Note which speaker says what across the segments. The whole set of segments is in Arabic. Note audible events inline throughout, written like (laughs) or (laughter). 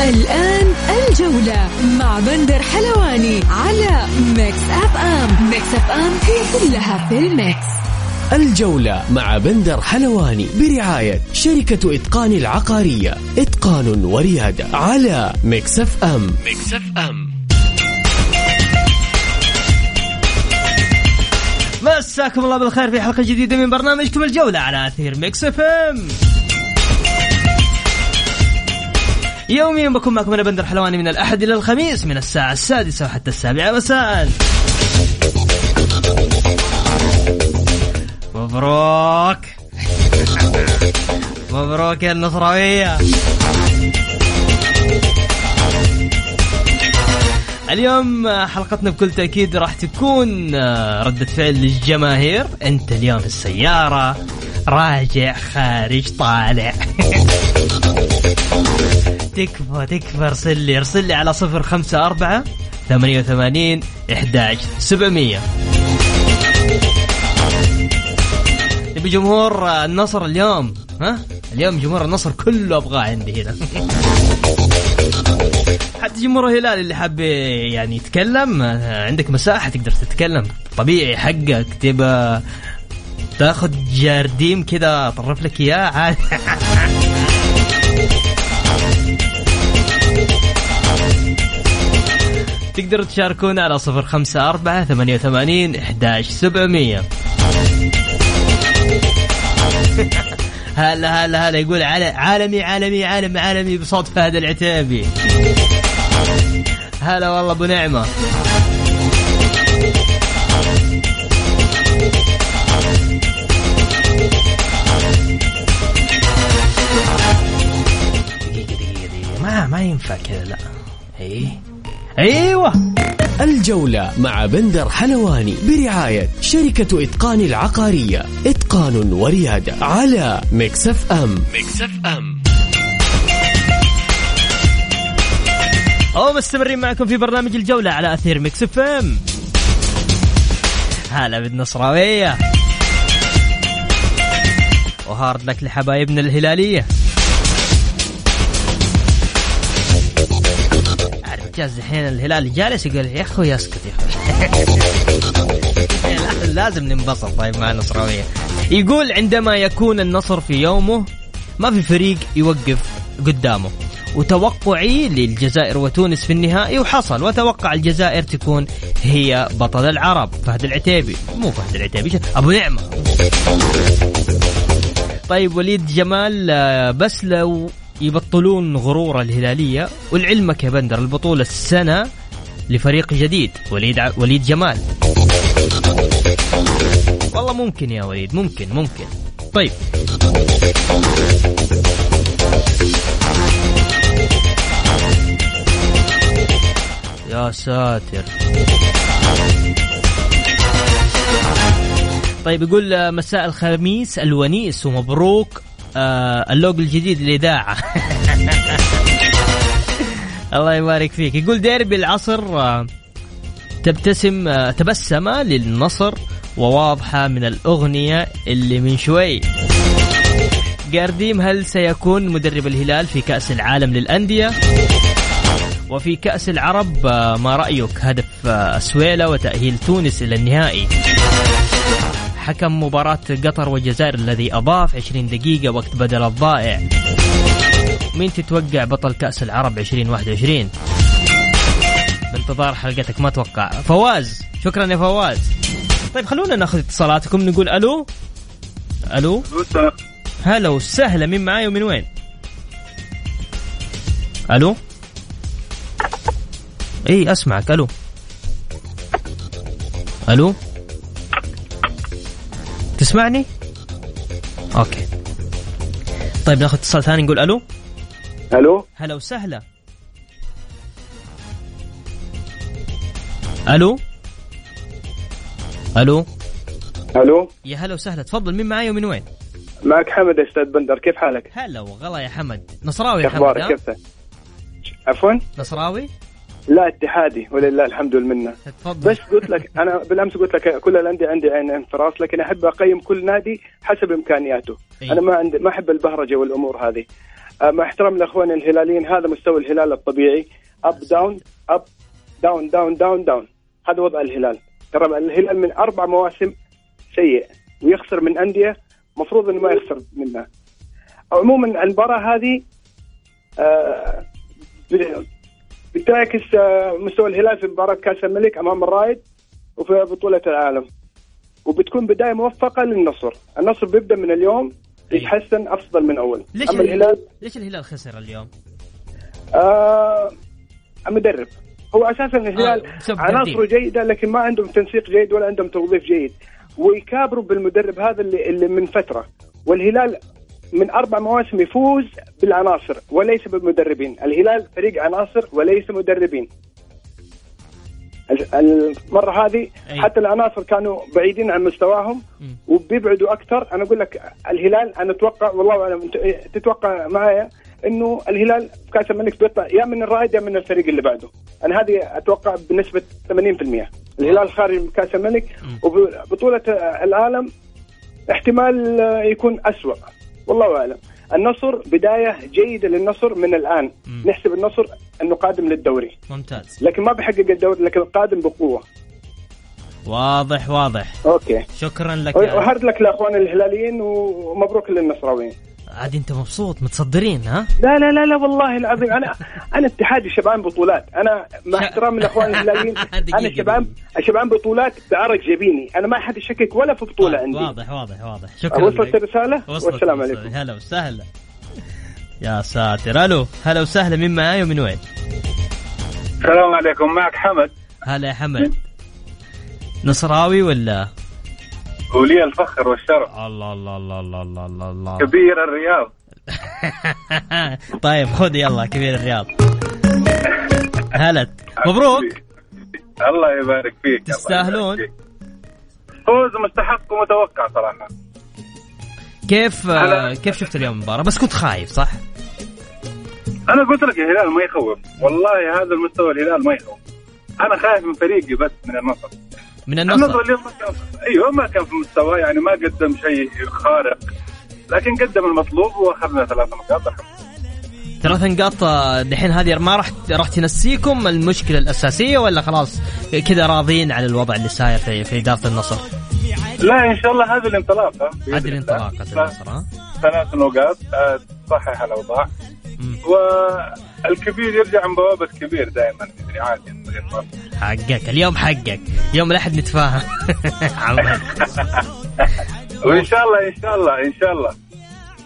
Speaker 1: الآن الجولة مع بندر حلواني على Mix FM. Mix FM هي كلها في ال mix.
Speaker 2: الجولة مع بندر حلواني برعاية شركة إتقان العقارية. إتقان وريادة على Mix FM. Mix FM.
Speaker 3: مساكم الله بالخير في حلقة جديدة من برنامجكم الجولة على أثير Mix FM. يوميا بكون معكم أنا بندر حلواني من الأحد إلى الخميس من الساعة السادسة وحتى السابعة مساء. مبروك. مبروك يا النصراوية. اليوم حلقتنا بكل تأكيد راح تكون ردة فعل للجماهير. أنت اليوم في السيارة راجع خارج طالع. (laughs) تكفى تكفى ارسل لي ارسل لي على صفر خمسة أربعة ثمانية وثمانين إحداش سبعمية. نبي جمهور النصر اليوم ها؟ اليوم جمهور النصر كله أبغاه عندي هنا. حتى جمهور الهلال اللي حاب يعني يتكلم عندك مساحة تقدر تتكلم. طبيعي حقك تبى تاخذ جارديم كذا أطرف لك إياه عادي (laughs) تقدروا تشاركونا على صفر خمسة أربعة ثمانية وثمانين إحداش سبعمية. (laughs) هلا هلا هلا يقول عالمي عالمي عالمي عالمي بصوت فهد العتيبي. هلا والله أبو نعمة. دقيقة دقيقة دقيقة. ما ما ينفع كذا لا. إيه. أيوه.
Speaker 2: الجولة مع بندر حلواني برعاية شركة إتقان العقارية. إتقان وريادة على Mix FM Mix FM
Speaker 3: ومستمرين معكم في برنامج الجولة على أثير Mix FM هلا بالنصراوية. و hard luck لحبايبنا الهلالية. جاز الحين الهلال جالس يقول يا أخوي أسكت يا أخوي (laughs) لازم ننبسط طيب مع النصراوية. يقول عندما يكون النصر في يومه ما في فريق يوقف قدامه. وتوقعي للجزائر وتونس في النهائي وحصل. وتوقع الجزائر تكون هي بطل العرب. فهد العتيبي. مو فهد العتيبي أبو نعمة. طيب وليد جمال بس لو يبطلون غرور الهلالية ولعلمك يا بندر البطولة السنة لفريق جديد وليد ع... وليد جمال. والله ممكن يا وليد ممكن ممكن. طيب. يا ساتر. طيب يقول مساء الخميس الونيس ومبروك آه اللوجو الجديد للاذاعه (laughs) الله يبارك فيك. يقول ديربي العصر آه تبتسم آه تبسمه للنصر وواضحة من الأغنية اللي من شوي. جارديم هل سيكون مدرب الهلال في كأس العالم للأندية؟ وفي كأس العرب آه ما رأيك؟ هدف آه سويلة وتأهيل تونس إلى النهائي. حكم مباراة قطر والجزائر الذي أضاف 20 دقيقة وقت بدل الضائع. مين تتوقع بطل كأس العرب 2021 بانتظار حلقتك ما أتوقع. فواز شكرا يا فواز. طيب خلونا ناخذ اتصالاتكم نقول ألو؟ ألو؟ هلا وسهلا مين معاي ومن وين؟ ألو؟ إي أسمعك ألو. ألو؟ تسمعني؟ okay. طيب ناخذ اتصال ثاني نقول ألو.
Speaker 4: ألو؟
Speaker 3: هلا وسهلا. ألو؟ ألو؟
Speaker 4: ألو؟
Speaker 3: يا هلا وسهلا. تفضل مين معاي ومن وين؟
Speaker 4: معك حمد يا أستاذ بندر. كيف حالك؟
Speaker 3: هلا وغلا يا حمد. نصراوي يا حمد أخبارك؟
Speaker 4: كيف؟ عفوا.
Speaker 3: نصراوي؟
Speaker 4: لا اتحادي ولله الحمد والمنة.
Speaker 3: تفضل.
Speaker 4: بس قلت لك أنا بالأمس قلت لك كل الأندية عندي عين في رأس لكن أحب أقيم كل نادي حسب إمكانياته.
Speaker 3: إيه.
Speaker 4: أنا ما عندي ما أحب البهرجة والأمور هذه. آه، مع احترام الأخوان الهلاليين هذا مستوى الهلال الطبيعي. up down up down down down down هذا وضع الهلال. ترى الهلال من أربع مواسم سيء ويخسر من أندية مفروض إنه ما يخسر منها. عموما المباراة هذه آه، بتعكس آه، مستوى الهلال في مباراة كأس الملك أمام الرائد وفي بطولة العالم. وبتكون بداية موفقة للنصر، النصر بيبدأ من اليوم. يتحسن أفضل من أول.
Speaker 3: ليش
Speaker 4: أما الهلال
Speaker 3: ليش الهلال خسر اليوم؟
Speaker 4: آه المدرب. هو أساسا الهلال
Speaker 3: آه،
Speaker 4: عناصره جيدة لكن ما عندهم تنسيق جيد ولا عندهم توظيف جيد. ويكابروا بالمدرب هذا اللي, اللي من فترة. والهلال من أربع مواسم يفوز بالعناصر وليس بالمدربين، الهلال فريق عناصر وليس مدربين. ال- المرة هذه
Speaker 3: أي.
Speaker 4: حتى العناصر كانوا بعيدين عن مستواهم. وبيبعدوا أكثر، أنا أقول لك الهلال أنا أتوقع والله أعلم تتوقع معايا إنه الهلال في كأس الملك بيطلع يا من الرائد يا من الفريق اللي بعده، أنا هذه أتوقع بنسبة 80%. الهلال خارج من كأس الملك. وبطوله العالم احتمال يكون أسوأ والله أعلم. النصر بداية جيدة للنصر من الآن،
Speaker 3: مم.
Speaker 4: نحسب النصر أنه قادم للدوري،
Speaker 3: ممتاز
Speaker 4: لكن ما بيحقق الدوري لكن قادم بقوة.
Speaker 3: واضح واضح
Speaker 4: okay.
Speaker 3: شكرا لك و
Speaker 4: hard luck لأخوان الهلاليين ومبروك للنصراويين.
Speaker 3: عاد انت مبسوط متصدرين ها؟
Speaker 4: لا لا لا لا والله العظيم. أنا أنا اتحادي شبعان بطولات. أنا مع
Speaker 3: ش-
Speaker 4: احترام الاخوان (laughs) الهلاليين أنا شبعان. شبعان بطولات بعرق جبيني أنا ما حد يشكك ولا في بطولة عندي.
Speaker 3: واضح واضح واضح. شكرا
Speaker 4: وصلت.
Speaker 3: الرسالة؟
Speaker 4: والسلام. عليكم.
Speaker 3: هلا وسهلا. يا ساتر. ألو هلا وسهلا. مين معاي ومن وين؟
Speaker 5: السلام عليكم. معك حمد.
Speaker 3: هلا يا حمد. نصراوي ولا؟
Speaker 5: ولي الفخر والشرف
Speaker 3: الله الله الله الله الله الله, الله.
Speaker 5: كبير الرياض. (laughs)
Speaker 3: طيب خذ يلا كبير الرياض. هلا مبروك.
Speaker 5: الله يبارك فيك.
Speaker 3: تستاهلون.
Speaker 5: فوز مستحق ومتوقع صراحة.
Speaker 3: كيف
Speaker 5: أنا-
Speaker 3: كيف شفت اليوم المباراة؟ بس كنت خايف صح؟
Speaker 5: أنا قلت لك الهلال ما يخوف. والله هذا المستوى الهلال ما يخوف. أنا خايف من فريقي بس من النصر
Speaker 3: من
Speaker 5: النصر
Speaker 3: النصر
Speaker 5: اليوم ما كان أيوه ما كان في مستواه يعني ما قدم شيء خارق لكن قدم المطلوب وأخذنا ثلاث نقاط.
Speaker 3: ثلاث نقاط آه، دحين هذه ما راح راح تنسيكم المشكلة الأساسية ولا خلاص كذا راضيين على الوضع اللي ساير في, في إدارة النصر؟
Speaker 5: لا إن شاء الله هذه الانطلاقة
Speaker 3: هذه
Speaker 5: الله.
Speaker 3: الانطلاقة النصر ها؟
Speaker 5: ثلاث نقاط آه، تصحح الأوضاع
Speaker 3: مم.
Speaker 5: والكبير يرجع من بوابة كبير دائما يعني عادي فرق.
Speaker 3: حقك. اليوم حقك. يوم الأحد نتفاهم.
Speaker 5: وإن شاء الله إن شاء الله إن شاء الله.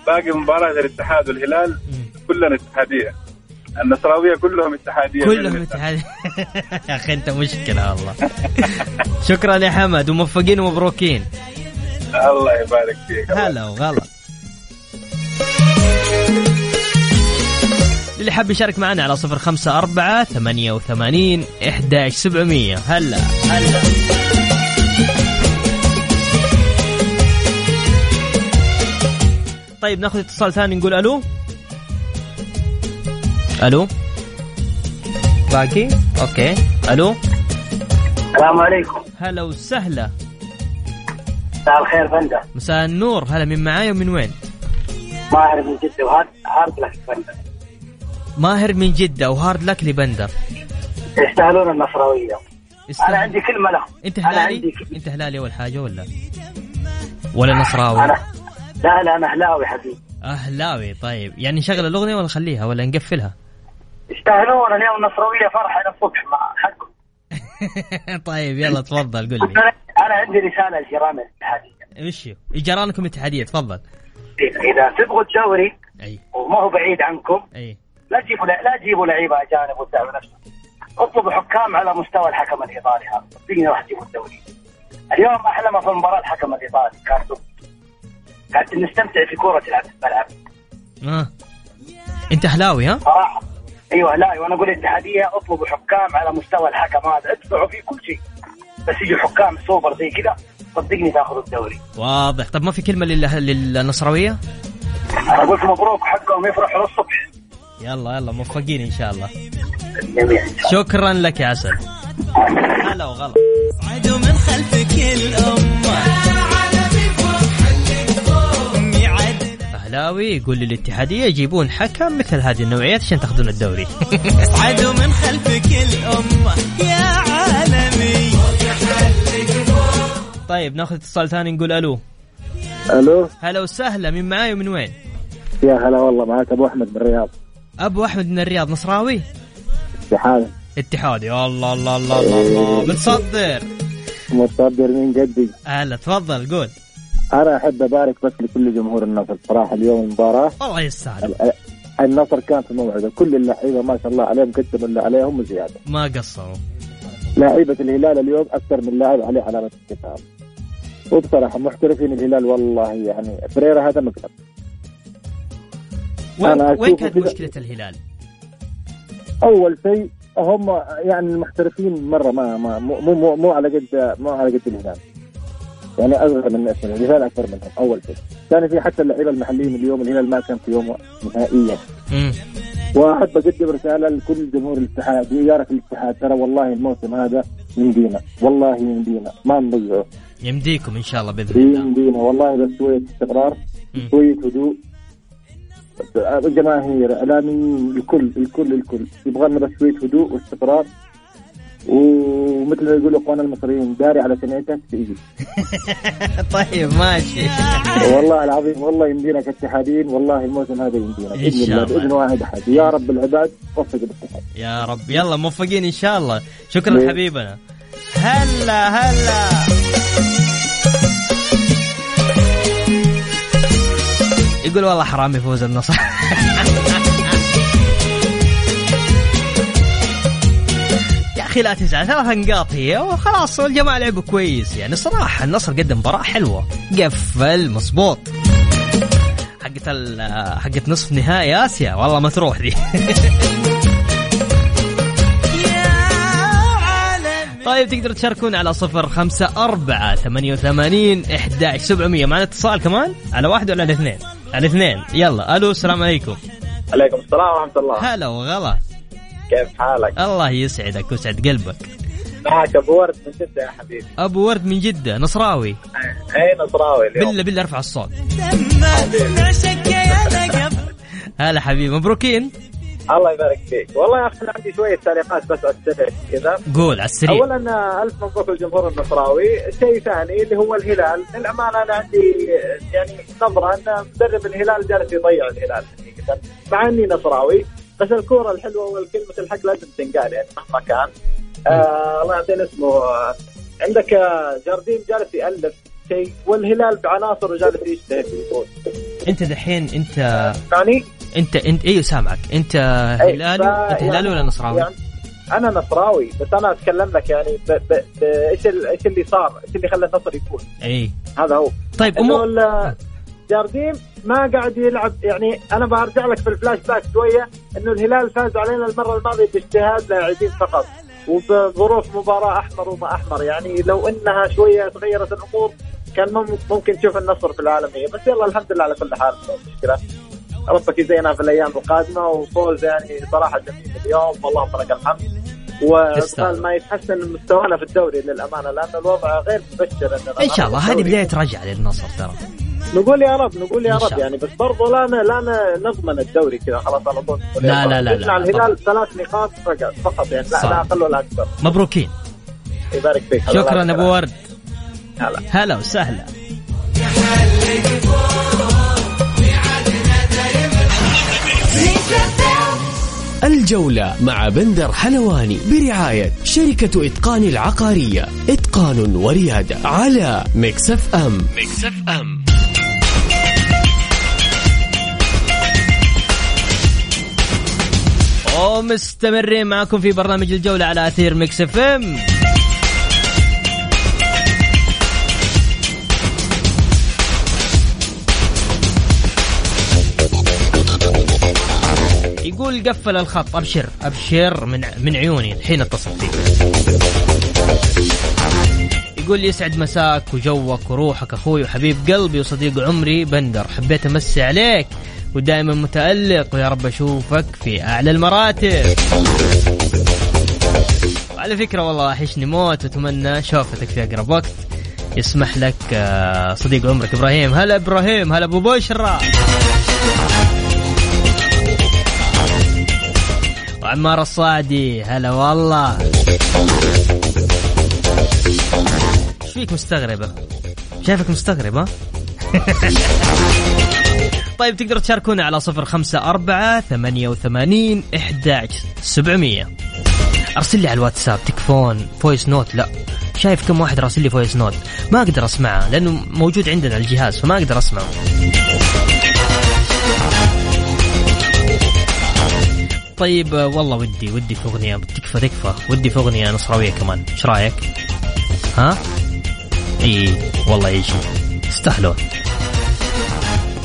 Speaker 5: باقي مباراة الاتحاد والهلال. كلنا اتحادية. النصراوية كلهم اتحادية.
Speaker 3: كلهم اتحاد (laughs) يا أخي أنت مشكلة والله. (laughs) شكرا يا حمد. وموفقين ومبروكين.
Speaker 5: الله يبارك فيك.
Speaker 3: هلا وغلا. اللي حاب يشارك معنا على صفر خمسة أربعة ثمانية وثمانين إحداش سبعمية. هلا. هلا. طيب ناخذ اتصال ثاني نقول ألو. ألو. باقي؟ okay. ألو.
Speaker 6: السلام عليكم.
Speaker 3: هلا وسهلا.
Speaker 6: مساء الخير بندر
Speaker 3: مساء النور. هلا من معاي ومن وين؟
Speaker 6: ماهر من جدة و hard hard luck بندر
Speaker 3: ماهر من جدة و hard luck لبندر.
Speaker 6: يستاهلون النصراوية.
Speaker 3: استنى.
Speaker 6: أنا عندي كلمة لهم. أنا
Speaker 3: هلالي
Speaker 6: عندي.
Speaker 3: أنت هلالي اول حاجة ولا؟ ولا نصراوي؟
Speaker 6: أنا لا لا أنا أهلاوي حبيبي.
Speaker 3: أهلاوي طيب. يعني نشغل الأغنية ولا نخليها ولا نقفلها؟
Speaker 6: يستاهلون اليوم النصراوية فرحة الصبح مع حقهم. (laughs)
Speaker 3: طيب يلا تفضل قل لي.
Speaker 6: أنا عندي رسالة لجيران الاتحادية.
Speaker 3: هو؟ جيرانكم اتحاديه تفضل.
Speaker 6: إذا تبغوا الدوري
Speaker 3: أي.
Speaker 6: وما هو بعيد عنكم
Speaker 3: أي.
Speaker 6: لا تجيبوا لا تجيبوا لعيبة أجانب وتدعوا نفسكم. اطلبوا حكام على مستوى الحكم الإيطالي هذا. صدقني راح تجيبوا الدوري؟ اليوم أحلى ما في المباراة الحكم الإيطالي كارتو قاعد نستمتع في كورة تلعب في الملعب.
Speaker 3: آه. أنت اهلاوي ها؟
Speaker 6: صراحة أيوه لا وأنا أقول الاتحادية اطلبوا حكام على مستوى الحكم هذا. ادفعوا في كل شيء. بس يجوا حكام سوبر زي كذا صدقني تاخذوا الدوري.
Speaker 3: واضح. طب ما في كلمة لل- للنصراوية؟
Speaker 6: أنا قلت مبروك حقهم يفرحوا للصبح
Speaker 3: يلا يلا موفقين إن شاء الله. شكرا لك يا عسل. هلا وغلا.
Speaker 7: عدو من خلفك عدل
Speaker 3: أهلاوي يقول للاتحاديه يجيبون حكم مثل هذه النوعيات عشان تاخذون الدوري.
Speaker 7: عدو من خلفك الأمة. يا عالمي.
Speaker 3: طيب ناخذ اتصال ثاني نقول ألو.
Speaker 8: ألو.
Speaker 3: هلا وسهلا من معاي ومن وين؟
Speaker 8: يا هلا والله معك أبو أحمد من الرياض
Speaker 3: أبو أحمد من الرياض نصراوي؟
Speaker 8: حال
Speaker 3: اتحادي. الله الله الله الله, الله. متصدر.
Speaker 8: متصدر من قدي
Speaker 3: هلا تفضل قول.
Speaker 8: أنا أحب أبارك بس لكل جمهور النصر صراحة اليوم المباراة.
Speaker 3: الله يستاهل
Speaker 8: ال- النصر كان في موعده. كل اللعيبة ما شاء الله عليهم قدموا اللي عليهم وزيادة.
Speaker 3: ما قصروا.
Speaker 8: لعيبة الهلال اليوم أكثر من لاعب عليه علامة استفهام وبصراحة محترفين الهلال والله يعني فريرة هذا مكتب
Speaker 3: وين, وين كانت مشكلة الهلال؟
Speaker 8: أول شيء هم يعني المحترفين مرة ما, ما مو مو مو, على قد مو على قد الهلال يعني أصغر من اسمه الهلال أكثر منهم أول شيء ثاني شيء حتى اللعيبة المحليين اليوم الهلال ما كان في يوم نهائيا. واحب اقدم رسالة لكل جمهور الاتحاد واداره الاتحاد ترى والله الموسم هذا يمدينا والله يمدينا ما نضيعه
Speaker 3: يمديكم إن شاء الله بإذن الله
Speaker 8: يمدينا والله بس شوية استقرار. شوية هدوء جماهير إعلاميين الكل الكل الكل. يبغى لنا بس شوية هدوء واستقرار. ومثل ما يقولوا إخواننا المصريين داري على سمعتك تيجي. (laughs)
Speaker 3: طيب ماشي.
Speaker 8: والله العظيم والله يمدينا كاتحاديين والله الموسم هذا يمدينا
Speaker 3: بإذن
Speaker 8: الله. بإذن واحد احد يا رب العباد وفق الاتحاد
Speaker 3: يا رب. يلا موفقين إن شاء الله. شكرا؟ حبيبنا. هلا هلا. يقول والله حرام يفوز النصر. يا أخي لا تزعل ثلاث نقاط هي وخلاص الجماعة لعبوا كويس. يعني صراحة النصر قدم مباراة حلوة. قفل مظبوط. حقت حقت نصف نهائي آسيا. والله ما تروح دي. (laughs) طيب تقدروا تشاركون على صفر خمسة أربعة ثمانية وثمانين إحدى سبعمية. معنا اتصال كمان على واحد ولا على اثنين؟ على اثنين يلا ألو السلام عليكم.
Speaker 9: عليكم السلام ورحمة الله.
Speaker 3: هلا وغلا.
Speaker 9: كيف حالك؟
Speaker 3: الله يسعدك ويسعد قلبك.
Speaker 9: معك أبو ورد من جدة يا حبيبي.
Speaker 3: أبو ورد من جدة نصراوي.
Speaker 9: أي نصراوي اليوم.
Speaker 3: بالله بالله ارفع الصوت. (laughs) هلا حبيبي مبروكين.
Speaker 9: الله يبارك فيك. والله يا أخي أنا عندي شوية تعليقات بس على السريع كذا.
Speaker 3: قول على السريع.
Speaker 9: اولا آه، ألف مبروك للجمهور النصراوي. شيء ثاني اللي هو الهلال. للأمانة أنا عندي آه، يعني نظره ان مدرب الهلال جالس يضيع الهلال حقيقة. مع إني نصراوي بس الكورة الحلوة والكلمة الحق لازم تنقال يعني مهما كان. آه الله يعطينا اسمه. آه، عندك آه، جارديم جالس يألف شيء والهلال بعناصره جالس يجتهد يفوز
Speaker 3: أنت دحين أنت
Speaker 9: يعني
Speaker 3: أنت أنت أيوه سامعك. أنت
Speaker 9: أي،
Speaker 3: هلالي؟
Speaker 9: ف-
Speaker 3: أنت هلالي
Speaker 9: يعني-
Speaker 3: ولا نصراوي؟
Speaker 9: يعني أنا نصراوي بس أنا أتكلم لك يعني ب- ب- ب- إيش ال- إيش اللي صار؟ إيش اللي خلى النصر يفوز؟
Speaker 3: أي.
Speaker 9: هذا هو.
Speaker 3: طيب أمو
Speaker 9: ال- جارديم ما قاعد يلعب يعني أنا برجع لك في الفلاش باك شوية إنه الهلال فاز علينا المرة الماضية باجتهاد لاعبين فقط وبظروف مباراة أحمر وما أحمر. يعني لو إنها شوية تغيرت الأمور كان مم- ممكن تشوف النصر في العالميه بس يلا الحمد لله على كل حال مشكلة. ربك يزينها في الأيام القادمة وفوز يعني صراحة جميل اليوم والله لك الحمد. وقال ما يتحسن مستوانا في الدوري للأمانة لأن الوضع غير مبشر
Speaker 3: إن شاء الله هذه. بداية رجعة للنصر ترى
Speaker 9: نقول يا رب نقول يا رب. يعني بس برضه لا لا نضمن الدوري كذا خلاص على طول
Speaker 3: لا. لا لا لا،.
Speaker 9: الهلال ثلاث نقاط فقط يعني لا. لا أقل ولا أكثر
Speaker 3: مبروكين
Speaker 9: يبارك فيك
Speaker 3: شكرا أبو ورد
Speaker 9: هلا.
Speaker 3: هلا وسهلا
Speaker 2: الجولة مع بندر حلواني برعاية شركة إتقان العقارية. إتقان وريادة على Mix FM. Mix FM.
Speaker 3: ومستمرين معكم في برنامج الجولة على أثير Mix FM يقول قفل الخط. أبشر. أبشر من من عيوني الحين اتصل فيك يقول يسعد مساك وجوك وروحك أخوي وحبيب قلبي وصديق عمري بندر. حبيت أمسي عليك ودائما متألق. ويا رب أشوفك في أعلى المراتب. وعلى فكرة والله وحشني موت. واتمنى شوفتك في أقرب وقت. يسمح لك آه، صديق عمرك إبراهيم. هلا إبراهيم. هلا أبو بشرى. وعمار الصاعدي هلا والله. إيش فيك مستغربة؟ شايفك مستغرب ها؟ (laughs) طيب تقدروا تشاركونا على صفر خمسة أربعة ثمانية وثمانين إحدى سبعمية. أرسل لي على الواتساب تكفون voice note لا شايف كم واحد راسل لي voice note ما أقدر أسمعها لأنه موجود عندنا الجهاز فما أقدر أسمعه. طيب آه، والله ودي ودي في أغنية تكفى تكفى ودي في أغنية نصراوية كمان. إيش رأيك؟ ها؟ إي والله يجي. يستاهلون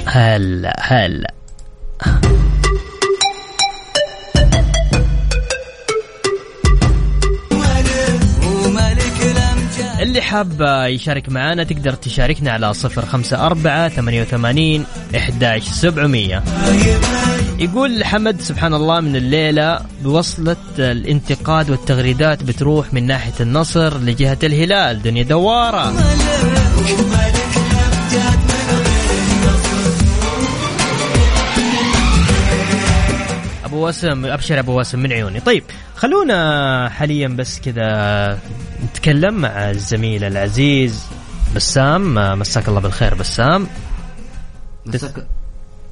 Speaker 3: هلا هلا. اللي حاب يشارك معنا تقدر تشاركنا على صفر خمسة أربعة ثمانية وثمانين إحداش سبعمية. يقول حمد سبحان الله من الليلة بوصلة الانتقاد والتغريدات بتروح من ناحية النصر لجهة الهلال. دنيا دوارة. أبو وسم أبشر أبو وسم من عيوني. طيب خلونا حاليا بس كذا نتكلم مع الزميل العزيز بسام. مساك الله بالخير بسام.
Speaker 10: مساك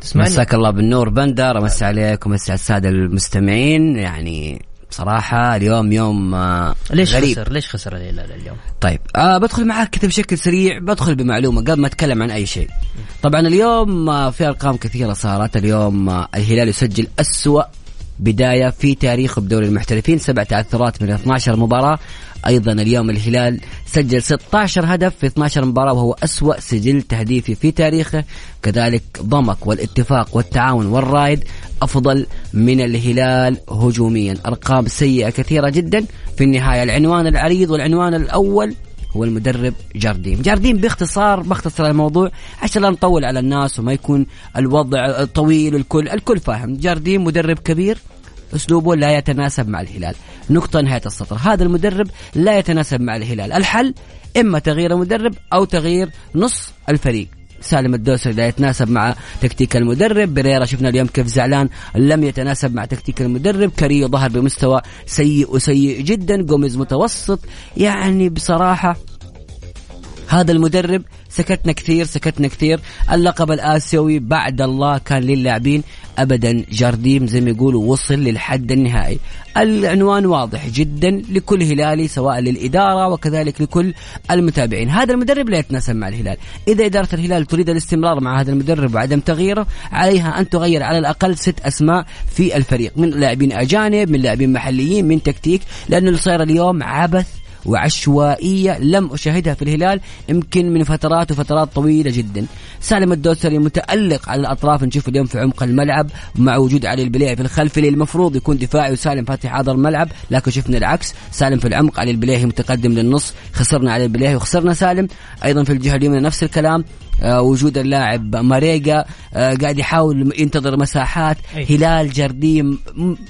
Speaker 3: تسمعني
Speaker 10: مساك الله بالنور بندر امسي عليك ومسي على السادة المستمعين. يعني بصراحة اليوم يوم آه،
Speaker 3: ليش
Speaker 10: غريب.
Speaker 3: خسر ليش خسر الهلال اليوم؟
Speaker 10: طيب آه بدخل معاك كذا بشكل سريع بدخل بمعلومة قبل ما أتكلم عن أي شيء. طبعا اليوم آه في ارقام كثيرة صارت. اليوم آه الهلال يسجل أسوأ بداية في تاريخه بدوري المحترفين سبع تعثرات من 12 مباراة. أيضا اليوم الهلال سجل 16 هدف في 12 مباراة وهو أسوأ سجل تهديفي في تاريخه. كذلك ضمك والاتفاق والتعاون والرايد أفضل من الهلال هجوميا. أرقام سيئة كثيرة جدا. في النهاية العنوان العريض والعنوان الأول هو المدرب جارديم جارديم باختصار بختصر الموضوع عشان لا نطول على الناس وما يكون الوضع طويل الكل الكل فاهم. جارديم مدرب كبير أسلوبه لا يتناسب مع الهلال. نقطة نهاية السطر. هذا المدرب لا يتناسب مع الهلال. الحل إما تغيير المدرب أو تغيير نص الفريق. سالم الدوسري لا يتناسب مع تكتيك المدرب. بريرا شفنا اليوم كيف زعلان لم يتناسب مع تكتيك المدرب. كاريو ظهر بمستوى سيء وسيء جدا. جوميز متوسط يعني بصراحة هذا المدرب سكتنا كثير سكتنا كثير. اللقب الآسيوي بعد الله كان للاعبين أبدا جارديم زي ما يقولوا وصل للحد النهائي. العنوان واضح جدا لكل هلالي سواء للإدارة وكذلك لكل المتابعين. هذا المدرب لا يتناسب مع الهلال. إذا إدارة الهلال تريد الاستمرار مع هذا المدرب وعدم تغييره عليها أن تغير على الأقل ست أسماء في الفريق. من لاعبين أجانب من لاعبين محليين من تكتيك لأنه اللي صاير اليوم عبث وعشوائية لم أشاهدها في الهلال يمكن من فترات وفترات طويلة جدا. سالم الدوسري متألق على الأطراف نشوف اليوم في عمق الملعب مع وجود علي البليهي في الخلف اللي المفروض يكون دفاعي وسالم فاتح هذا الملعب لكن شفنا العكس. سالم في العمق علي البليهي متقدم للنص خسرنا علي البليهي وخسرنا سالم. أيضا في الجهة اليمنى نفس الكلام. وجود اللاعب ماريجا آه قاعد يحاول ينتظر مساحات
Speaker 3: أي.
Speaker 10: هلال جرديم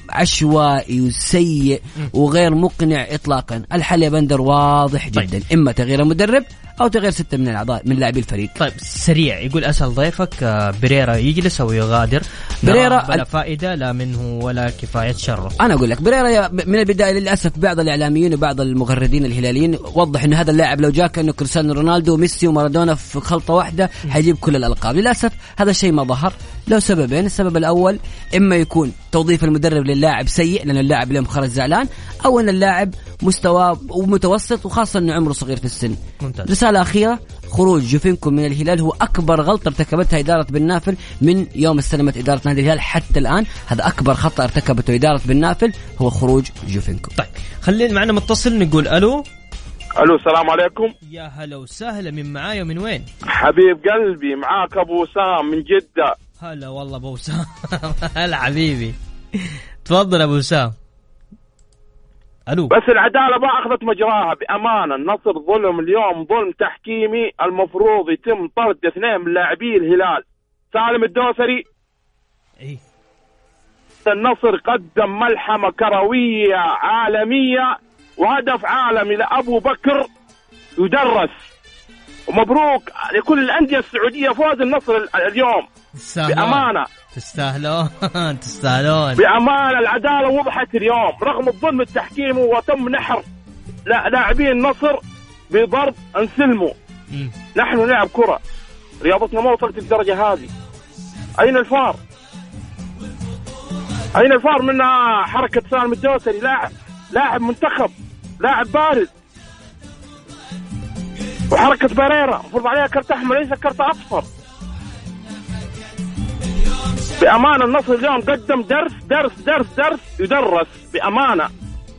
Speaker 10: عشوائي وسيء وغير مقنع اطلاقا الحل يا بندر واضح
Speaker 3: طيب.
Speaker 10: جدا إما تغيير المدرب أو تغيير ستة من الأعضاء من لاعبي الفريق.
Speaker 3: طيب سريع يقول أسأل ضيفك آه، بريرا يجلس أو يغادر.
Speaker 10: بريرا-
Speaker 3: نعم، بلا فائدة لا منه ولا كفاية شره.
Speaker 10: أنا أقول لك بريرا من البداية للأسف بعض الإعلاميين وبعض المغردين الهلاليين وضح إن هذا اللاعب لو جاء كانه كريستيانو رونالدو وميسي ومارادونا في خلطة واحدة حيجيب كل الألقاب. للأسف هذا الشيء ما ظهر. له سببين السبب الأول إما يكون توظيف المدرب للاعب سيء لأن اللاعب اليوم خرج زعلان أو إن اللاعب مستوى ومتوسط وخاصة إنه عمره صغير في السن.
Speaker 3: ممتاز.
Speaker 10: رسالة أخيرة خروج جوفينكو من الهلال هو أكبر غلطة ارتكبتها إدارة بن نافل من يوم استلمت إدارة نادي الهلال حتى الآن. هذا أكبر خطأ ارتكبته إدارة بن نافل هو خروج جوفينكو
Speaker 3: طيب خلينا معنا متصل نقول ألو.
Speaker 5: ألو السلام عليكم.
Speaker 3: يا هلا وسهلا من معايا ومن وين؟
Speaker 5: حبيب قلبي معاك أبو وسام من جدة.
Speaker 3: هلا والله أبو وسام (laughs) هلا حبيبي. تفضل أبو وسام ألو.
Speaker 11: بس العدالة ما أخذت مجراها بأمانة. النصر ظلم اليوم ظلم تحكيمي. المفروض يتم طرد اثنين من لاعبي الهلال. سالم الدوسري.
Speaker 3: اي
Speaker 11: النصر قدم ملحمة كروية عالمية وهدف عالمي لأبو بكر يدرس. ومبروك لكل الأندية السعودية فوز النصر ال- اليوم.
Speaker 3: تستاهلون.
Speaker 11: بأمانة.
Speaker 3: تستاهلون. (laughs) تستاهلون.
Speaker 11: بأمانة العدالة وضحت اليوم. رغم الظلم التحكيمي وتم نحر لا- لاعبين النصر بضرب انسلموا
Speaker 3: مم.
Speaker 11: نحن نلعب كرة. رياضتنا ما وصلت للدرجة هذه. أين الفار؟ أين الفار من حركة سالم الدوسري لاعب لاعب منتخب. لاعب بارز. وحركة بريرا المفروض عليها كرت أحمر ليس كرت أصفر. بأمانة النصر اليوم قدم درس درس درس درس يدرس بأمانة.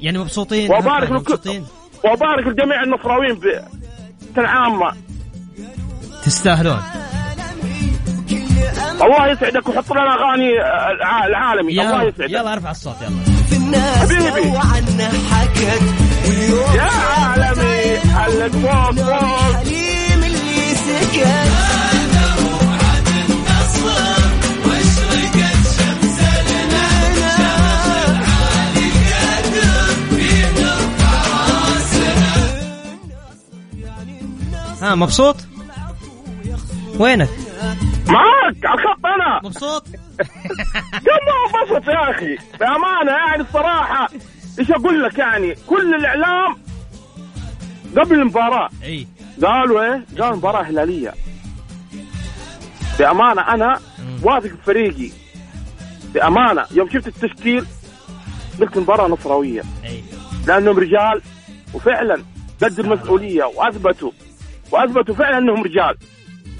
Speaker 3: يعني مبسوطين؟
Speaker 11: وأبارك
Speaker 3: ها،
Speaker 11: لكل-
Speaker 3: مبسوطين.
Speaker 11: وأبارك لجميع النصراويين عامه
Speaker 3: تستاهلون.
Speaker 11: الله يسعدك وحط لنا أغاني الع- العالمي. الله يسعدك.
Speaker 3: يلا ارفع الصوت يلا.
Speaker 11: حبيبي. يا عالمي حلك فوق فوق.
Speaker 7: حليم اللي سكت.
Speaker 3: ها مبسوط؟ وينك؟
Speaker 11: معاك على الخط أنا.
Speaker 3: مبسوط؟ (laughs)
Speaker 11: كم انبسط يا أخي. بأمانة يعني الصراحة. إيش أقول لك يعني؟ كل الإعلام قبل المباراة.
Speaker 3: إي.
Speaker 11: قالوا إيه؟ قالوا مباراة هلالية. بأمانة أنا واثق في فريقي. بأمانة يوم شفت التشكيل قلت مباراه نصراويه لأنهم رجال وفعلا قد المسؤولية وأثبتوا. وأثبتوا فعلا أنهم رجال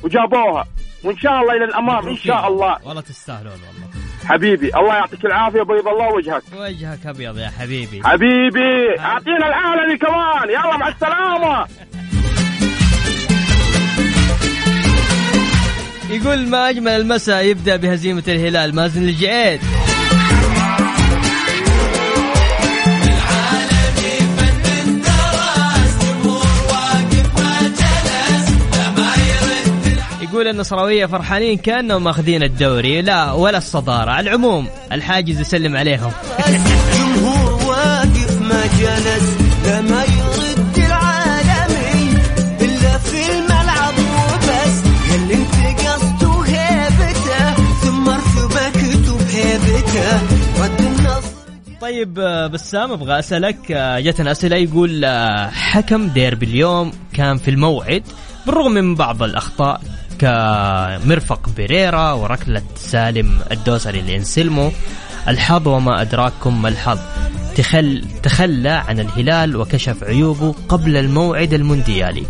Speaker 11: وجابوها. وإن شاء الله إلى الأمام إن شاء الله.
Speaker 3: والله تستاهلون والله.
Speaker 11: حبيبي الله يعطيك العافية بيض الله وجهك.
Speaker 3: وجهك أبيض يا حبيبي.
Speaker 11: حبيبي أعطينا العالمي كمان يلا مع السلامة.
Speaker 3: يقول ما أجمل المساء يبدأ بهزيمة الهلال مازن الجعيد. يقول النصراوية فرحانين كأنهم ماخذين الدوري. لا ولا الصدارة. على العموم الحاجز يسلم عليهم.
Speaker 7: جمهور واقف ما جلس لما يرد العالمي إلا في الملعب وبس. اللي انت قصده هيبته ثم ارتبكت بهيبته رد النصر.
Speaker 3: طيب بسام أبغى أسألك جتنا أسئلة يقول حكم ديربي اليوم كان في الموعد بالرغم من بعض الأخطاء. كمرفق بيريرا وركلة سالم الدوسري اللي انسلموا الحظ وما أدراكم ما الحظ. تخل تخلى عن الهلال وكشف عيوبه قبل الموعد المونديالي.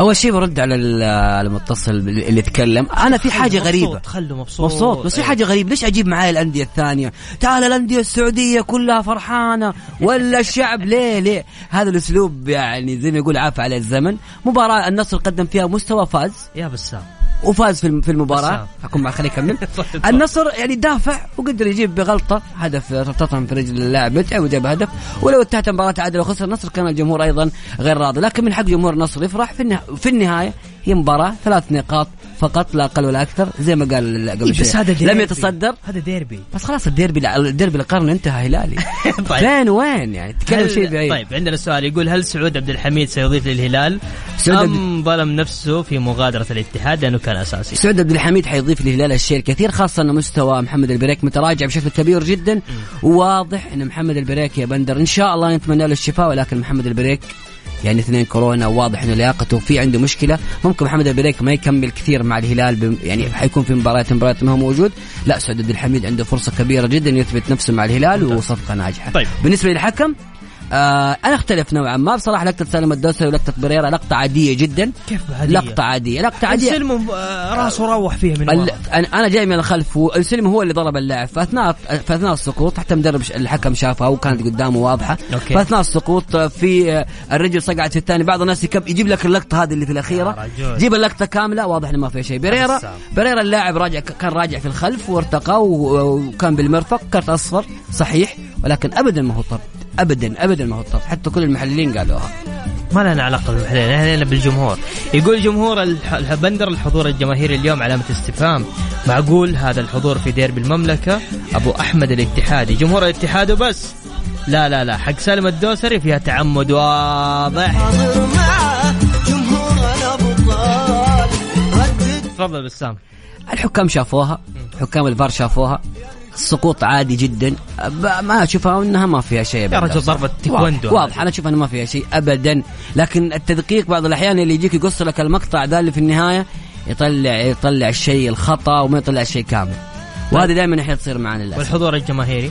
Speaker 10: أول شيء برد على ال- المتصل اللي تكلم أنا في حاجة
Speaker 3: مبسوط،
Speaker 10: غريبة.
Speaker 3: خلوا مبسوط.
Speaker 10: مبسوط بس في. حاجة غريبة. ليش أجيب معايا الأندية الثانية؟ تعال الأندية السعودية كلها فرحانة. ولا الشعب (laughs) ليه ليه؟ هذا الأسلوب يعني زي ما يقول عاف على الزمن. مباراة النصر قدم فيها مستوى فاز.
Speaker 3: يا بسام.
Speaker 10: وفاز في الم- في
Speaker 3: المباراة.
Speaker 10: حكون مع
Speaker 3: تفضل.
Speaker 10: النصر يعني دافع وقدر يجيب بغلطة. هدف توتنهام في رجل اللاعب متعب وجاب هدف. ولو انتهت المباراة تعادل وخسر النصر كان الجمهور أيضا غير راضي. لكن من حق جمهور النصر يفرح في النهاية هي مباراه ثلاث نقاط فقط لا أقل ولا أكثر زي ما قال قبل
Speaker 3: إيه، بس. هذا
Speaker 10: لم
Speaker 3: ديربي.
Speaker 10: يتصدر.
Speaker 3: هذا ديربي.
Speaker 10: بس خلاص الديربي الديربي القرن انتهى هلالي. (laughs)
Speaker 3: طيب.
Speaker 10: فين وين يعني؟ تتكلم شيء بعيد.
Speaker 3: طيب عندنا سؤال يقول هل سعود عبد الحميد سيضيف للهلال؟ أم ظلم نفسه في مغادرة الاتحاد؟ لأنه كان أساسي.
Speaker 10: سعود عبد الحميد حيضيف للهلال الشيء الكثير خاصة أن مستوى محمد البريك متراجع بشكل كبير جدا. وواضح أن محمد البريك يا بندر إن شاء الله نتمنى له الشفاء ولكن محمد البريك يعني اثنين كورونا واضح إنه لياقته في عنده مشكلة. ممكن محمد البريك ما يكمل كثير مع الهلال بم يعني حيكون في مباريات مباريات ما هو موجود. لا سعود الحميد عنده فرصة كبيرة جدا يثبت نفسه مع الهلال وصفقة ناجحة.
Speaker 3: طيب.
Speaker 10: بالنسبة للحكم آه أنا أختلف نوعا ما. بصراحة لقطة سالم الدوسري ولقطة بريرا لقطة عادية جدا.
Speaker 3: كيف عادية؟
Speaker 10: لقطة عادية لقطة عادية.
Speaker 3: سلم راسه روح فيها من ورا.
Speaker 10: أنا أنا جاي من الخلف والسلم هو اللي ضرب اللاعب. فأثناء فأثناء السقوط حتى مدرب الحكم شافها وكانت قدامه واضحة.
Speaker 3: أوكي.
Speaker 10: فأثناء السقوط في الرجل صقعت في الثاني. بعض الناس يكب يجيب لك اللقطة هذه اللي في
Speaker 3: الأخيرة.
Speaker 10: جيب اللقطة كاملة واضح إنه ما فيها شيء. بريرا. بريرا اللاعب راجع كان راجع في الخلف وارتقى وكان بالمرفق. كرت أصفر صحيح ولكن ابدا ما هو طرد. ابدا ابدا ما هو طرد حتى كل المحللين قالوها.
Speaker 3: ما لنا علاقة بالمحللين إحنا بالجمهور. يقول جمهور البندر الحضور الجماهيري اليوم علامة استفهام. معقول هذا الحضور في ديربي المملكة؟ أبو أحمد الاتحادي. جمهور الاتحاد وبس. لا لا لا. حق سالم الدوسري فيها تعمد واضح. تفضل بسام
Speaker 10: الحكام شافوها حكام الفار شافوها. السقوط عادي جدا. ب- ما أشوفها إنها ما فيها شيء
Speaker 3: يا
Speaker 10: أبداً.
Speaker 3: رجل ضربة تايكوندو
Speaker 10: واضح, أنا أشوف انه ما فيها شيء ابدا. لكن التدقيق بعض الأحيان اللي يجيك يقص لك المقطع ذا اللي في النهاية يطلع يطلع الشيء الخطأ وما يطلع الشيء كامل. وهذه دائما أحيانا تصير معنا للأسف.
Speaker 3: والحضور الجماهيري.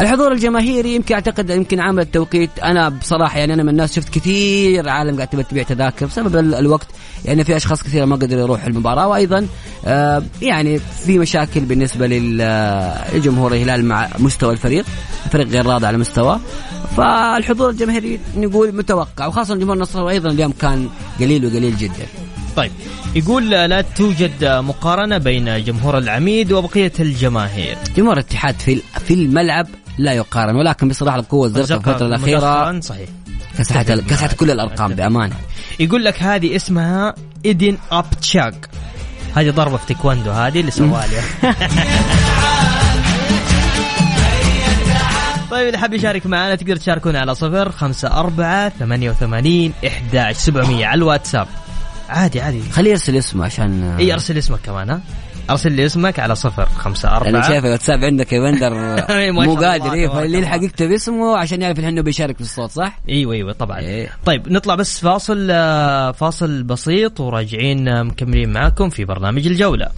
Speaker 10: الحضور الجماهيري يمكن أعتقد يمكن عامل التوقيت. أنا بصراحة يعني أنا من الناس شفت كثير عالم قاعد تبي تبيع تذاكر بسبب ال- الوقت. يعني في أشخاص كثير ما قدروا يروحوا المباراة. وأيضا آه يعني في مشاكل بالنسبة لل- لجمهور الهلال مع مستوى الفريق. الفريق غير راضي على مستواه. فالحضور الجماهيري نقول متوقع. وخاصة جمهور النصر أيضا اليوم كان قليل وقليل جدا.
Speaker 3: طيب يقول لا توجد مقارنة بين جمهور العميد وبقية الجماهير.
Speaker 10: جمهور الاتحاد في في الملعب لا يقارن ولكن بصراحة القوة الزرقاء في الفترة
Speaker 3: الأخيرة صحيح.
Speaker 10: كسحت كسحت كل الأرقام بأمانة.
Speaker 3: يقول لك هذه اسمها إيدين اب تشاك هذه ضربة في تايكوندو هذه اللي سواها (laughs) طيب اللي حاب يشارك معنا تقدر تشاركونا على صفر خمسة أربعة ثمانية وثمانين إحداش سبعمية على الواتساب. عادي عادي.
Speaker 10: خليه يرسل اسمه عشان
Speaker 3: إي أرسل اسمك كمان ها؟ أرسل لي اسمك على صفر خمسة
Speaker 10: أنا
Speaker 3: أربعة
Speaker 10: شايف الواتساب عندك يا بندر (laughs)
Speaker 3: إيه، شاء
Speaker 10: مو قادر. إيه
Speaker 3: تبارك
Speaker 10: فاللي. يلحق يكتب اسمه؟ عشان يعرف إنه بيشارك في الصوت صح؟
Speaker 3: إيوه إيوه طبعا.
Speaker 10: إيه.
Speaker 3: طيب نطلع بس فاصل آه، فاصل بسيط وراجعين آه، مكملين معاكم في برنامج الجولة.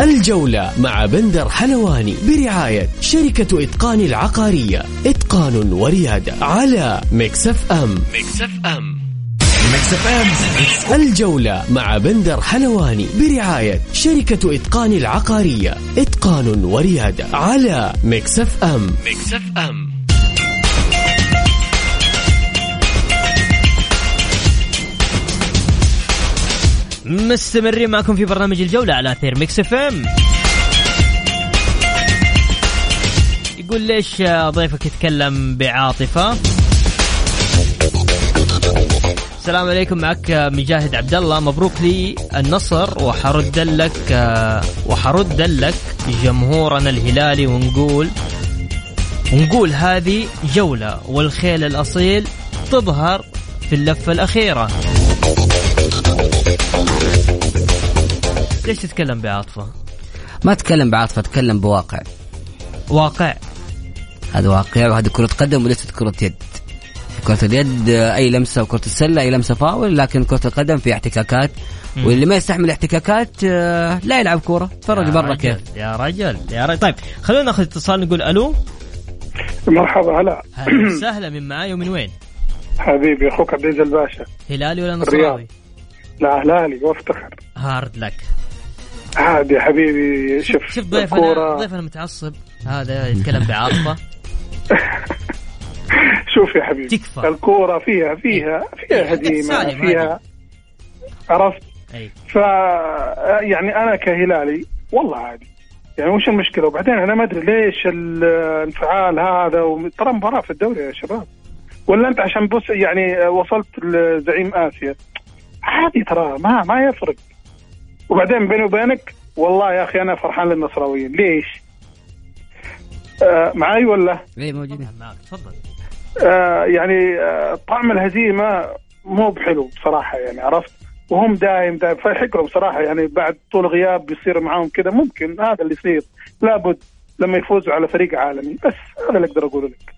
Speaker 2: الجولة مع بندر حلواني برعاية شركة إتقان العقارية. إتقان وريادة على Mix FM. Mix FM. Mix FM. الجولة مع بندر حلواني برعاية شركة إتقان العقارية. إتقان وريادة على Mix FM. Mix FM.
Speaker 3: مستمرين معكم في برنامج الجولة على أثير Mix FM. يقول ليش ضيفك يتكلم بعاطفة؟ السلام عليكم معك آه، مجاهد عبد الله مبروك للنصر و hard luck آه، و hard luck جمهورنا الهلالي ونقول ونقول هذه جولة والخيل الأصيل تظهر في اللفة الأخيرة. ليش تتكلم بعاطفة؟
Speaker 10: ما اتكلم بعاطفة اتكلم بواقع.
Speaker 3: واقع.
Speaker 10: هذا واقع وهذه كرة قدم وليست كرة يد. كرة اليد أي لمسة وكرة السلة أي لمسة فاول لكن كرة القدم في احتكاكات. واللي ما يستحمل احتكاكات آه، لا يلعب كورة. تفرج برا كيف.
Speaker 3: يا رجل يا رجل. طيب خلونا ناخذ اتصال نقول ألو.
Speaker 4: مرحبا هلا.
Speaker 3: هلا. (clears throat) وسهلا من معاي ومن وين؟
Speaker 4: حبيبي أخوك عبد العزيز الباشا.
Speaker 3: هلالي ولا. نصراوي؟
Speaker 4: لا هلالي وأفتخر.
Speaker 3: هارد لك.
Speaker 4: عادي حبيبي شوف
Speaker 3: شوف ضيفنا ضيفنا متعصب. هذا يتكلم بعاطفة. (laughs)
Speaker 4: شوف يا حبيبي
Speaker 3: تكفى.
Speaker 4: الكورة فيها فيها فيها هديمة
Speaker 3: سالم
Speaker 4: فيها عرفت؟ ف يعني أنا كهلالي والله عادي. يعني وش المشكلة؟ وبعدين أنا ما أدري ليش الانفعال هذا و... ترى مباراة في الدوري يا شباب. ولا أنت عشان بص يعني وصلت لزعيم آسيا؟ عادي ترى ما ما يفرق. وبعدين بيني وبينك والله يا أخي أنا فرحان للنصراويين. ليش؟ آه معاي ولا؟
Speaker 10: اي موجودين.
Speaker 3: معك تفضل.
Speaker 4: آه يعني آه طعم الهزيمة مو بحلو بصراحة يعني عرفت؟ وهم دايم دايم فيحقروا بصراحة يعني بعد طول غياب بيصير معاهم كذا ممكن هذا اللي يصير. لابد لما يفوزوا على فريق عالمي بس هذا اللي أقدر أقوله لك.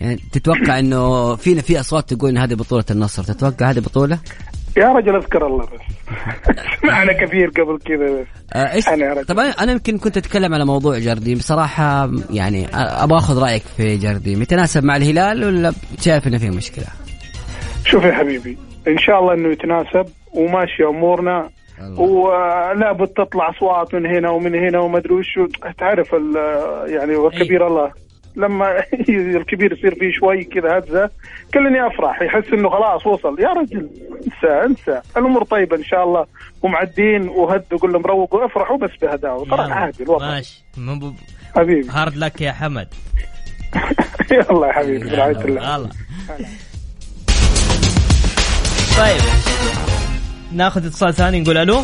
Speaker 10: يعني تتوقع إنه فينا في أصوات تقول إن هذه بطولة النصر تتوقع هذه بطولة؟
Speaker 12: يا رجل أذكر الله بس. (laughs) سمعنا كثير قبل كذا بس.
Speaker 10: آه، إيش؟
Speaker 12: أنا رجل.
Speaker 10: طبعا أنا يمكن كنت أتكلم على موضوع جارديم بصراحة يعني أبغى أخذ رأيك في جارديم يتناسب مع الهلال ولا شايف إنه فيه مشكلة؟
Speaker 12: شوف يا حبيبي إن شاء الله إنه يتناسب وماشي أمورنا. ولابد تطلع أصوات من هنا ومن هنا وما أدري وش. تعرف يعني والكبير الله. لما (laughs) الكبير يصير فيه شوي كذا هزة كلني أفرح. يحس إنه خلاص وصل. يا رجل انسى انسى. الأمور طيبة إن شاء الله. ومعدين وهدوا قول لهم روقوا افرحوا بس بهداوة. ترى
Speaker 3: يلا.
Speaker 12: عادي الوضع.
Speaker 3: ماشي. ب-
Speaker 12: حبيبي.
Speaker 3: هارد لك يا حمد. (laughs)
Speaker 12: يلا يا حبيبي برعاية الله.
Speaker 3: الله (laughs) طيب. ناخذ اتصال ثاني نقول ألو.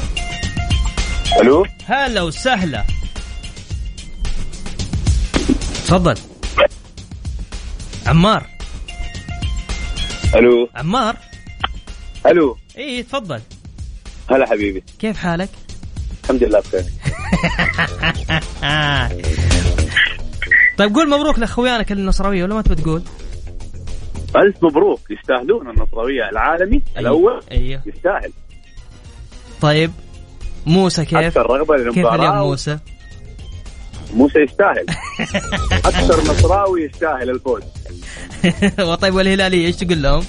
Speaker 11: ألو؟
Speaker 3: هلا وسهلا. تفضل. عمار.
Speaker 11: ألو.
Speaker 3: عمار.
Speaker 11: ألو.
Speaker 3: اي تفضل.
Speaker 11: هلا حبيبي.
Speaker 3: كيف حالك؟
Speaker 11: الحمد لله بخير. (laughs)
Speaker 3: طيب قول مبروك لاخوانك النصراوية ولا ما تبي تقول؟
Speaker 11: ألف مبروك. يستاهلون النصراوية العالمي الأول.
Speaker 3: أيوه.
Speaker 11: يستاهل.
Speaker 3: طيب موسى كيف؟
Speaker 11: أكثر رغبة
Speaker 3: كيف
Speaker 11: للمباراه
Speaker 3: اليوم موسى؟
Speaker 11: موسى يستاهل أكثر نصراوي يستاهل الفوز (laughs)
Speaker 3: وطيب والهلاليه إيش تقول لهم؟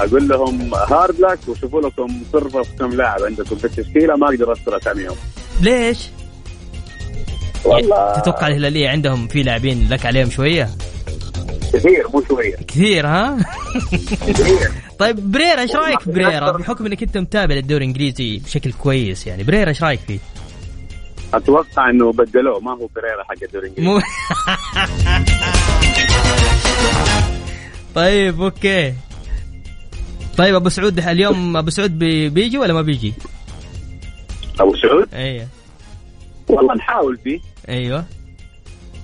Speaker 11: أقول لهم هارد لك وشوفوا لكم صرفة في كم لاعب عندكم في التشكيلة ما أقدر أذكر أساميهم
Speaker 3: ليش؟
Speaker 11: والله
Speaker 3: تتوقع الهلالية عندهم في لاعبين لك عليهم شوية؟
Speaker 11: كثير مو شوية
Speaker 3: كثير ها؟
Speaker 11: كثير (laughs)
Speaker 3: طيب بريرا إيش رأيك في بريرا بحكم إنك أنت متابع للدوري الإنجليزي بشكل كويس يعني بريرا إيش رأيك فيه؟
Speaker 11: أتوقع إنه بدلوه. ما هو بريرا حق الدوري الانجليزي
Speaker 3: مو (laughs) طيب okay. طيب أبو سعود اليوم أبو سعود بي- بيجي ولا ما بيجي؟
Speaker 11: أبو سعود؟
Speaker 3: أيوه.
Speaker 11: والله نحاول فيه.
Speaker 3: أيوه.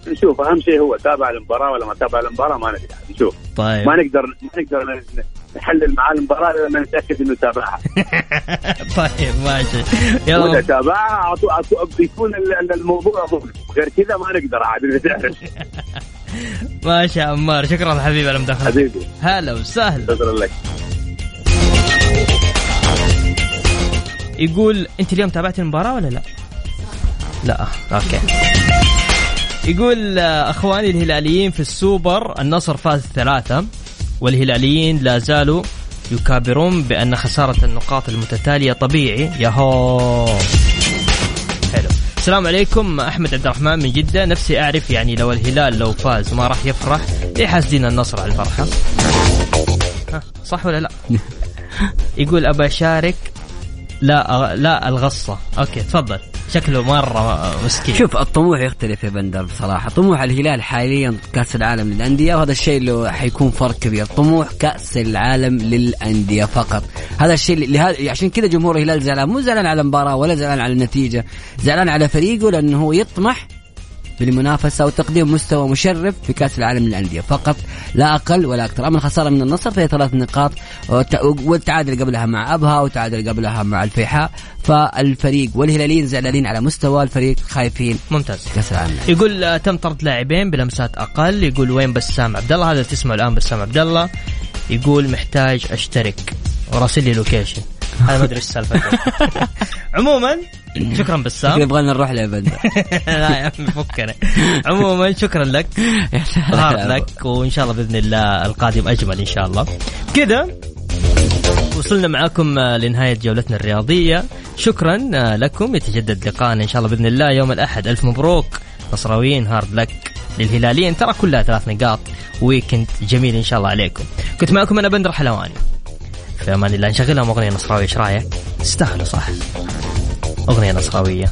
Speaker 11: نشوف أهم شيء هو تابع المباراة ولا ما تابع المباراة ما ندري. نشوف.
Speaker 3: طيب.
Speaker 11: ما نقدر ما نقدر نحلل معاه المباراة لما نتأكد إنه تابعها. (laughs)
Speaker 3: طيب ماشي. يلا.
Speaker 11: تابعها أعطو- أعطو- بيكون ال- ال- الموضوع مغلق غير كذا ما نقدر عاد تعرف. (laughs)
Speaker 3: ماشي يا عمار. شكرا حبيبي على المداخلة.
Speaker 11: حبيبي.
Speaker 3: هلا وسهلا.
Speaker 11: شكرا لك.
Speaker 3: يقول أنت اليوم تابعت المباراة ولا لا؟ لا. okay. يقول آه، أخواني الهلاليين في السوبر النصر فاز ثلاثة. والهلاليين لا زالوا يكابرون بأن خسارة النقاط المتتالية طبيعي. ياهو. حلو. السلام عليكم أحمد عبد الرحمن من جدة. نفسي أعرف يعني لو الهلال لو فاز ما راح يفرح؟ ليه حاسدين النصر على الفرحة؟ صح ولا لا؟ (laughs) يقول ابى اشارك لا لا الغصة. أوكي تفضل. شكله مرة مسكين.
Speaker 10: شوف الطموح يختلف يا بندر بصراحة. طموح الهلال حاليا كأس العالم للأندية وهذا الشيء اللي حيكون فرق كبير. طموح كأس العالم للأندية فقط. هذا الشيء اللي لهذا عشان كذا جمهور الهلال زعلان. مو زعلان على المباراة ولا زعلان على النتيجة زعلان على فريقه لأنه هو يطمح بالمنافسة وتقديم مستوى مشرف في كأس العالم للأندية. فقط لا أقل ولا أكثر. أما الخسارة من النصر فهي ثلاث نقاط والتعادل قبلها مع أبها وتعادل قبلها مع الفيحاء. فالفريق والهلاليين زعلانين على مستوى الفريق خايفين
Speaker 3: ممتاز.
Speaker 10: كأس العالم
Speaker 3: يقول آه، تم طرد لاعبين بلمسات أقل. يقول وين بسام عبد الله هذا تسمع الآن بسام عبد الله يقول محتاج أشترك. وراسل لي location (laughs) هذا ما أدري إيش السالفة (laughs) عموما شكرا بسام.
Speaker 10: يبغى نروح له يا بندر (laughs)
Speaker 3: لا يا عمي فكنا. عموما شكرا لك. hard luck وإن شاء الله بإذن الله القادم أجمل إن شاء الله. كذا وصلنا معاكم آه، لنهاية جولتنا الرياضية. شكرا آه، لكم. يتجدد لقاءنا إن شاء الله بإذن الله يوم الأحد. ألف مبروك. نصراويين hard luck. للهلاليين ترى كلها ثلاث نقاط. ويكند جميل إن شاء الله عليكم. كنت معكم أنا بندر حلواني. في أمان الله. نشغلهم أغنية نصراوية إيش رأيك؟ تستاهلوا صح. أغنية نصراوية.